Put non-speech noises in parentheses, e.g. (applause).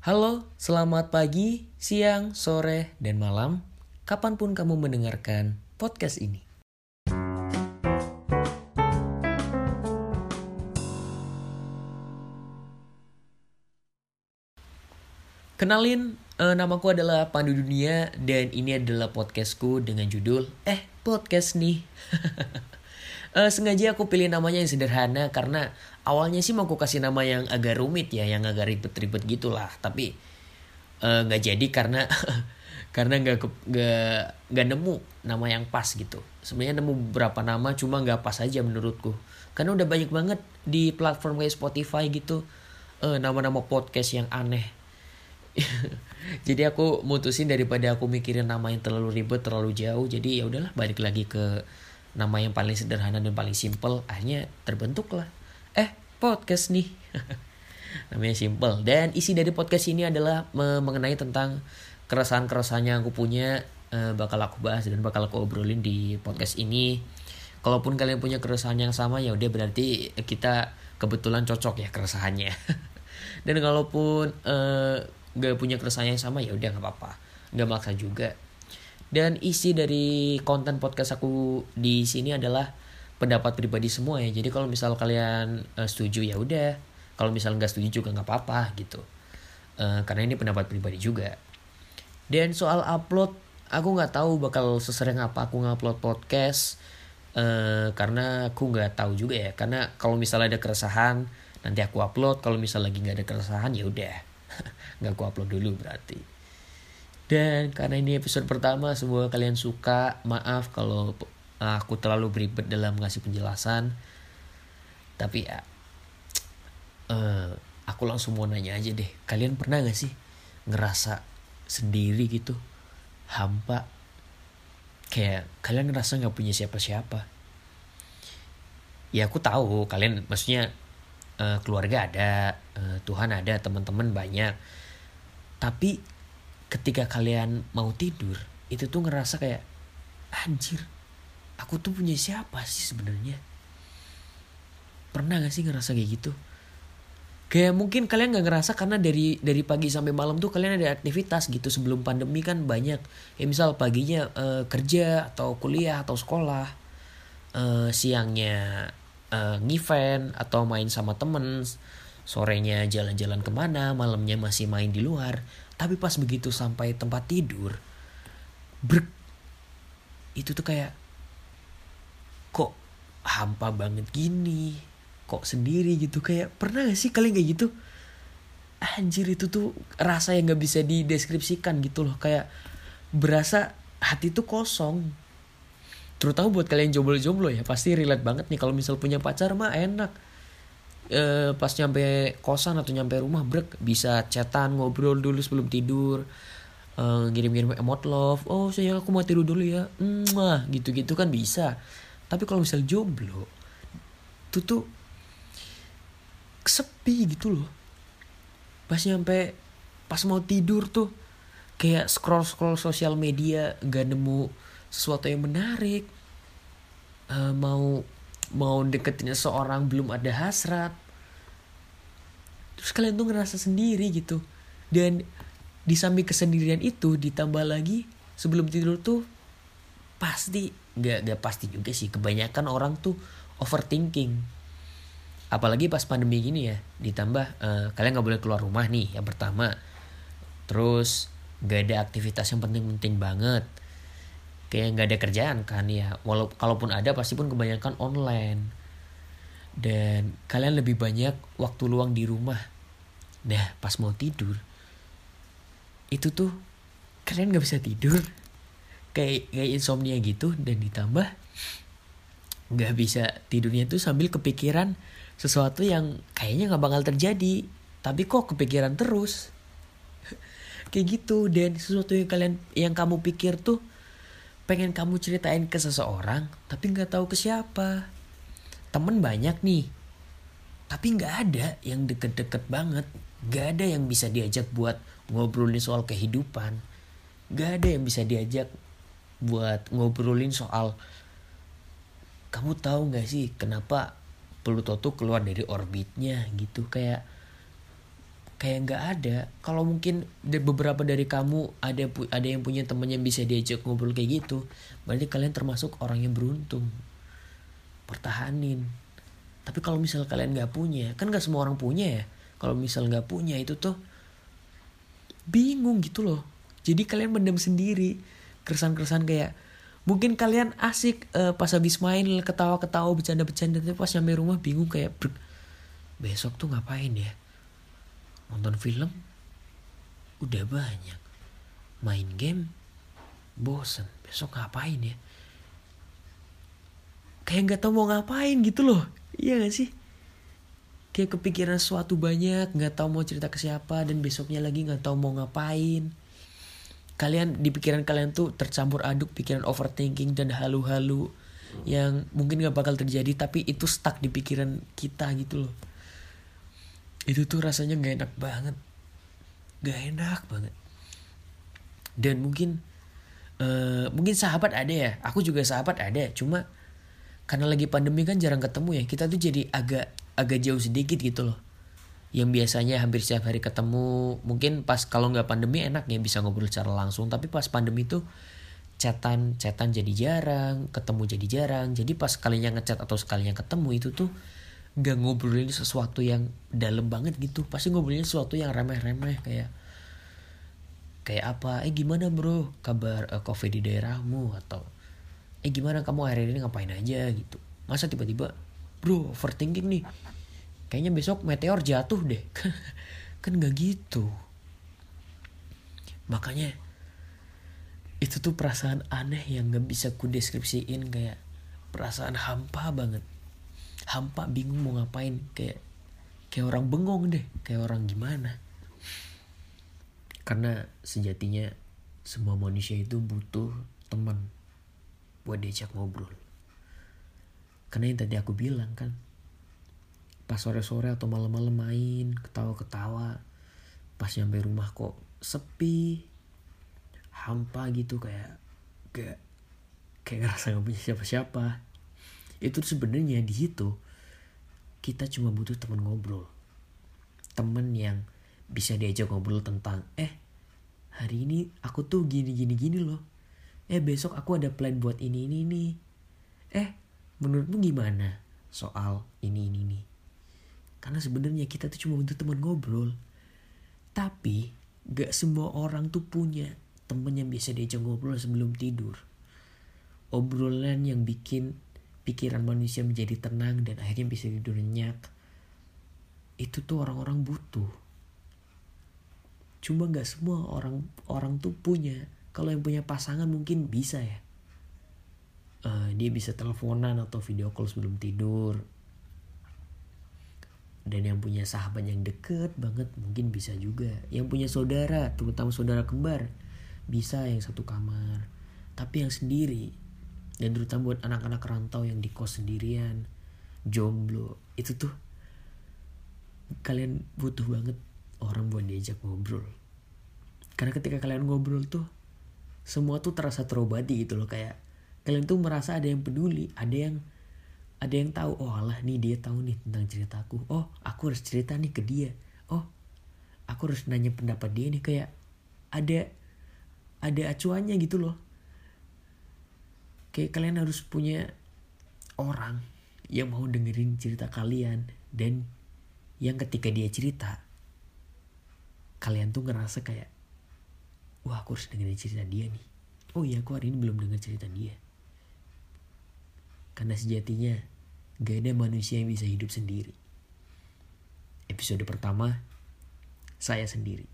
Halo, selamat pagi, siang, sore, dan malam. Kapan pun kamu mendengarkan podcast ini. Kenalin, eh, namaku adalah Pandu Dunia dan ini adalah podcastku dengan judul Eh, podcast nih. (laughs) Eh, sengaja aku pilih namanya yang sederhana karena awalnya sih mau aku kasih nama yang agak rumit ya, yang agak ribet-ribet gitulah. Tapi eh, nggak jadi karena (laughs) karena nggak nggak nemu nama yang pas gitu. Sebenarnya nemu beberapa nama cuma nggak pas aja menurutku. Karena udah banyak banget di platform kayak Spotify gitu eh, nama-nama podcast yang aneh. (laughs) jadi aku mutusin daripada aku mikirin nama yang terlalu ribet terlalu jauh jadi ya udahlah balik lagi ke nama yang paling sederhana dan paling simple akhirnya terbentuk lah eh podcast nih. (laughs) Namanya simple. Dan isi dari podcast ini adalah me- mengenai tentang keresahan-keresahan yang aku punya eh, bakal aku bahas dan bakal aku obrolin di podcast ini. Kalaupun kalian punya keresahan yang sama ya udah berarti kita kebetulan cocok ya keresahannya. (laughs) Dan kalaupun eh, gak punya keresahan yang sama ya udah nggak apa-apa. Nggak maksa juga dan isi dari konten podcast aku di sini adalah pendapat pribadi semua ya. Jadi kalau misal kalian eh, setuju ya udah. Kalau misal nggak setuju juga nggak apa-apa gitu. Eh, karena ini pendapat pribadi juga. Dan soal upload aku nggak tahu bakal sesering apa aku ngupload podcast. Eh karena aku nggak tahu juga ya. Karena kalau misalnya ada keresahan nanti aku upload. Kalau misal lagi nggak ada keresahan ya udah. (laughs) Nggak aku upload dulu berarti dan karena ini episode pertama semoga kalian suka. Maaf kalau aku terlalu beribet dalam ngasih penjelasan. Tapi ya eh aku langsung mau nanya aja deh. Kalian pernah gak sih ngerasa sendiri gitu? Hampa. Kayak kalian ngerasa nggak punya siapa-siapa? Ya aku tahu kalian maksudnya eh, keluarga ada eh, Tuhan ada teman-teman banyak. Tapi ketika kalian mau tidur itu tuh ngerasa kayak anjir aku tuh punya siapa sih sebenarnya? Pernah gak sih ngerasa kayak gitu? Kayak mungkin kalian nggak ngerasa karena dari dari pagi sampai malam tuh kalian ada aktivitas gitu sebelum pandemi kan banyak. Ya misal paginya eh, kerja atau kuliah atau sekolah eh, siangnya eh, ngevent atau main sama temen sorenya jalan-jalan ke mana malamnya masih main di luar tapi pas begitu sampai tempat tidur brek itu tuh kayak kok hampa banget gini kok sendiri gitu kayak pernah gak sih kalian kayak gitu? Anjir itu tuh rasa yang nggak bisa dideskripsikan gitu loh kayak berasa hati tuh kosong. Terutama buat kalian jomblo-jomblo ya pasti relate banget nih kalau misal punya pacar mah enak eh pas nyampe kosan atau nyampe rumah brek bisa chatan ngobrol dulu sebelum tidur. Eh, ngirim-ngirim emot love. Oh sayang aku mau tidur dulu ya. Mwah, gitu-gitu kan bisa. Tapi kalau misal jomblo itu tuh sepi gitu loh. Pas nyampe pas mau tidur tuh kayak scroll scroll sosial media gak nemu sesuatu yang menarik. Eh, mau mau deketin seorang belum ada hasrat terus kalian tuh ngerasa sendiri gitu. Dan di samping kesendirian itu ditambah lagi sebelum tidur tuh pasti nggak nggak pasti juga sih kebanyakan orang tuh overthinking. Apalagi pas pandemi gini ya ditambah eh, kalian nggak boleh keluar rumah nih yang pertama. Terus nggak ada aktivitas yang penting-penting banget kayak nggak ada kerjaan kan ya. Walau kalaupun ada pasti pun kebanyakan online. Dan kalian lebih banyak waktu luang di rumah. Nah pas mau tidur itu tuh kalian nggak bisa tidur. Kayak kayak insomnia gitu dan ditambah nggak bisa tidurnya tuh sambil kepikiran sesuatu yang kayaknya nggak bakal terjadi tapi kok kepikiran terus. (laughs) Kayak gitu dan sesuatu yang kalian yang kamu pikir tuh pengen kamu ceritain ke seseorang tapi nggak tahu ke siapa. Temen banyak nih tapi nggak ada yang deket-deket banget. Nggak ada yang bisa diajak buat ngobrolin soal kehidupan. Nggak ada yang bisa diajak buat ngobrolin soal kamu tahu nggak sih kenapa Pluto tuh keluar dari orbitnya? Gitu kayak kayak nggak ada. Kalau mungkin beberapa dari kamu ada ada yang punya temen yang bisa diajak ngobrol kayak gitu berarti kalian termasuk orang yang beruntung. Pertahanin. Tapi kalau misal kalian nggak punya kan nggak semua orang punya ya. Kalau misal nggak punya itu tuh bingung gitu loh. Jadi kalian mendem sendiri. Keresan-keresan kayak mungkin kalian asik uh, pas habis main ketawa-ketawa bercanda-bercanda tapi pas nyampe rumah bingung kayak besok tuh ngapain ya nonton film udah banyak. Main game bosen. Besok ngapain ya? Kayak nggak tahu mau ngapain gitu loh. Iya gak sih? Kayak kepikiran sesuatu banyak nggak tahu mau cerita ke siapa dan besoknya lagi nggak tahu mau ngapain. Kalian di pikiran kalian tuh tercampur aduk pikiran overthinking dan halu-halu yang mungkin gak bakal terjadi tapi itu stuck di pikiran kita gitu loh itu tuh rasanya gak enak banget. Gak enak banget. Dan mungkin uh, mungkin sahabat ada ya. Aku juga sahabat ada. Cuma karena lagi pandemi kan jarang ketemu ya. Kita tuh jadi agak agak jauh sedikit gitu loh. Yang biasanya hampir setiap hari ketemu. Mungkin pas kalau nggak pandemi enak ya bisa ngobrol secara langsung. Tapi pas pandemi tuh chatan chatan jadi jarang ketemu jadi jarang. Jadi pas kalinya ngechat atau sekalinya ketemu itu tuh gak ngobrolin sesuatu yang dalam banget gitu. Pasti ngobrolin sesuatu yang remeh-remeh kayak kayak apa eh gimana bro? Kabar uh, covid di daerahmu? Atau eh gimana? Kamu hari ini ngapain aja? Gitu. Masa tiba-tiba bro overthinking nih. Kayaknya besok meteor jatuh deh. (laughs) Kan gak gitu. Makanya itu tuh perasaan aneh yang gak bisa ku deskripsiin kayak perasaan hampa banget hampa bingung mau ngapain. Kayak kayak orang bengong deh. Kayak orang gimana? Karena sejatinya semua manusia itu butuh teman buat diajak ngobrol. Karena yang tadi aku bilang kan pas sore-sore atau malam-malam main ketawa-ketawa pas nyampe rumah kok sepi hampa gitu kayak gak kayak ngerasa gak punya siapa-siapa itu sebenarnya di situ kita cuma butuh teman ngobrol. Temen yang bisa diajak ngobrol tentang eh hari ini aku tuh gini gini gini loh. Eh besok aku ada plan buat ini ini ini. Eh menurutmu gimana soal ini ini ini? Karena sebenarnya kita tuh cuma butuh teman ngobrol. Tapi gak semua orang tuh punya temen yang bisa diajak ngobrol sebelum tidur. Obrolan yang bikin pikiran manusia menjadi tenang dan akhirnya bisa tidur nyenyak itu tuh orang-orang butuh. Cuma nggak semua orang orang tuh punya. Kalau yang punya pasangan mungkin bisa ya. Uh, dia bisa teleponan atau video call sebelum tidur. Dan yang punya sahabat yang deket banget mungkin bisa juga. Yang punya saudara terutama saudara kembar bisa yang satu kamar. Tapi yang sendiri dan terutama buat anak-anak rantau yang di kos sendirian jomblo itu tuh kalian butuh banget orang buat diajak ngobrol. Karena ketika kalian ngobrol tuh semua tuh terasa terobati gitu loh kayak kalian tuh merasa ada yang peduli ada yang ada yang tahu oh Allah nih dia tahu nih tentang ceritaku oh aku harus cerita nih ke dia. Oh aku harus nanya pendapat dia nih. Kayak ada ada acuannya gitu loh kayak kalian harus punya orang yang mau dengerin cerita kalian dan yang ketika dia cerita kalian tuh ngerasa kayak wah aku harus dengerin cerita dia nih. Oh iya aku hari ini belum denger cerita dia. Karena sejatinya gak ada manusia yang bisa hidup sendiri. Episode pertama saya sendiri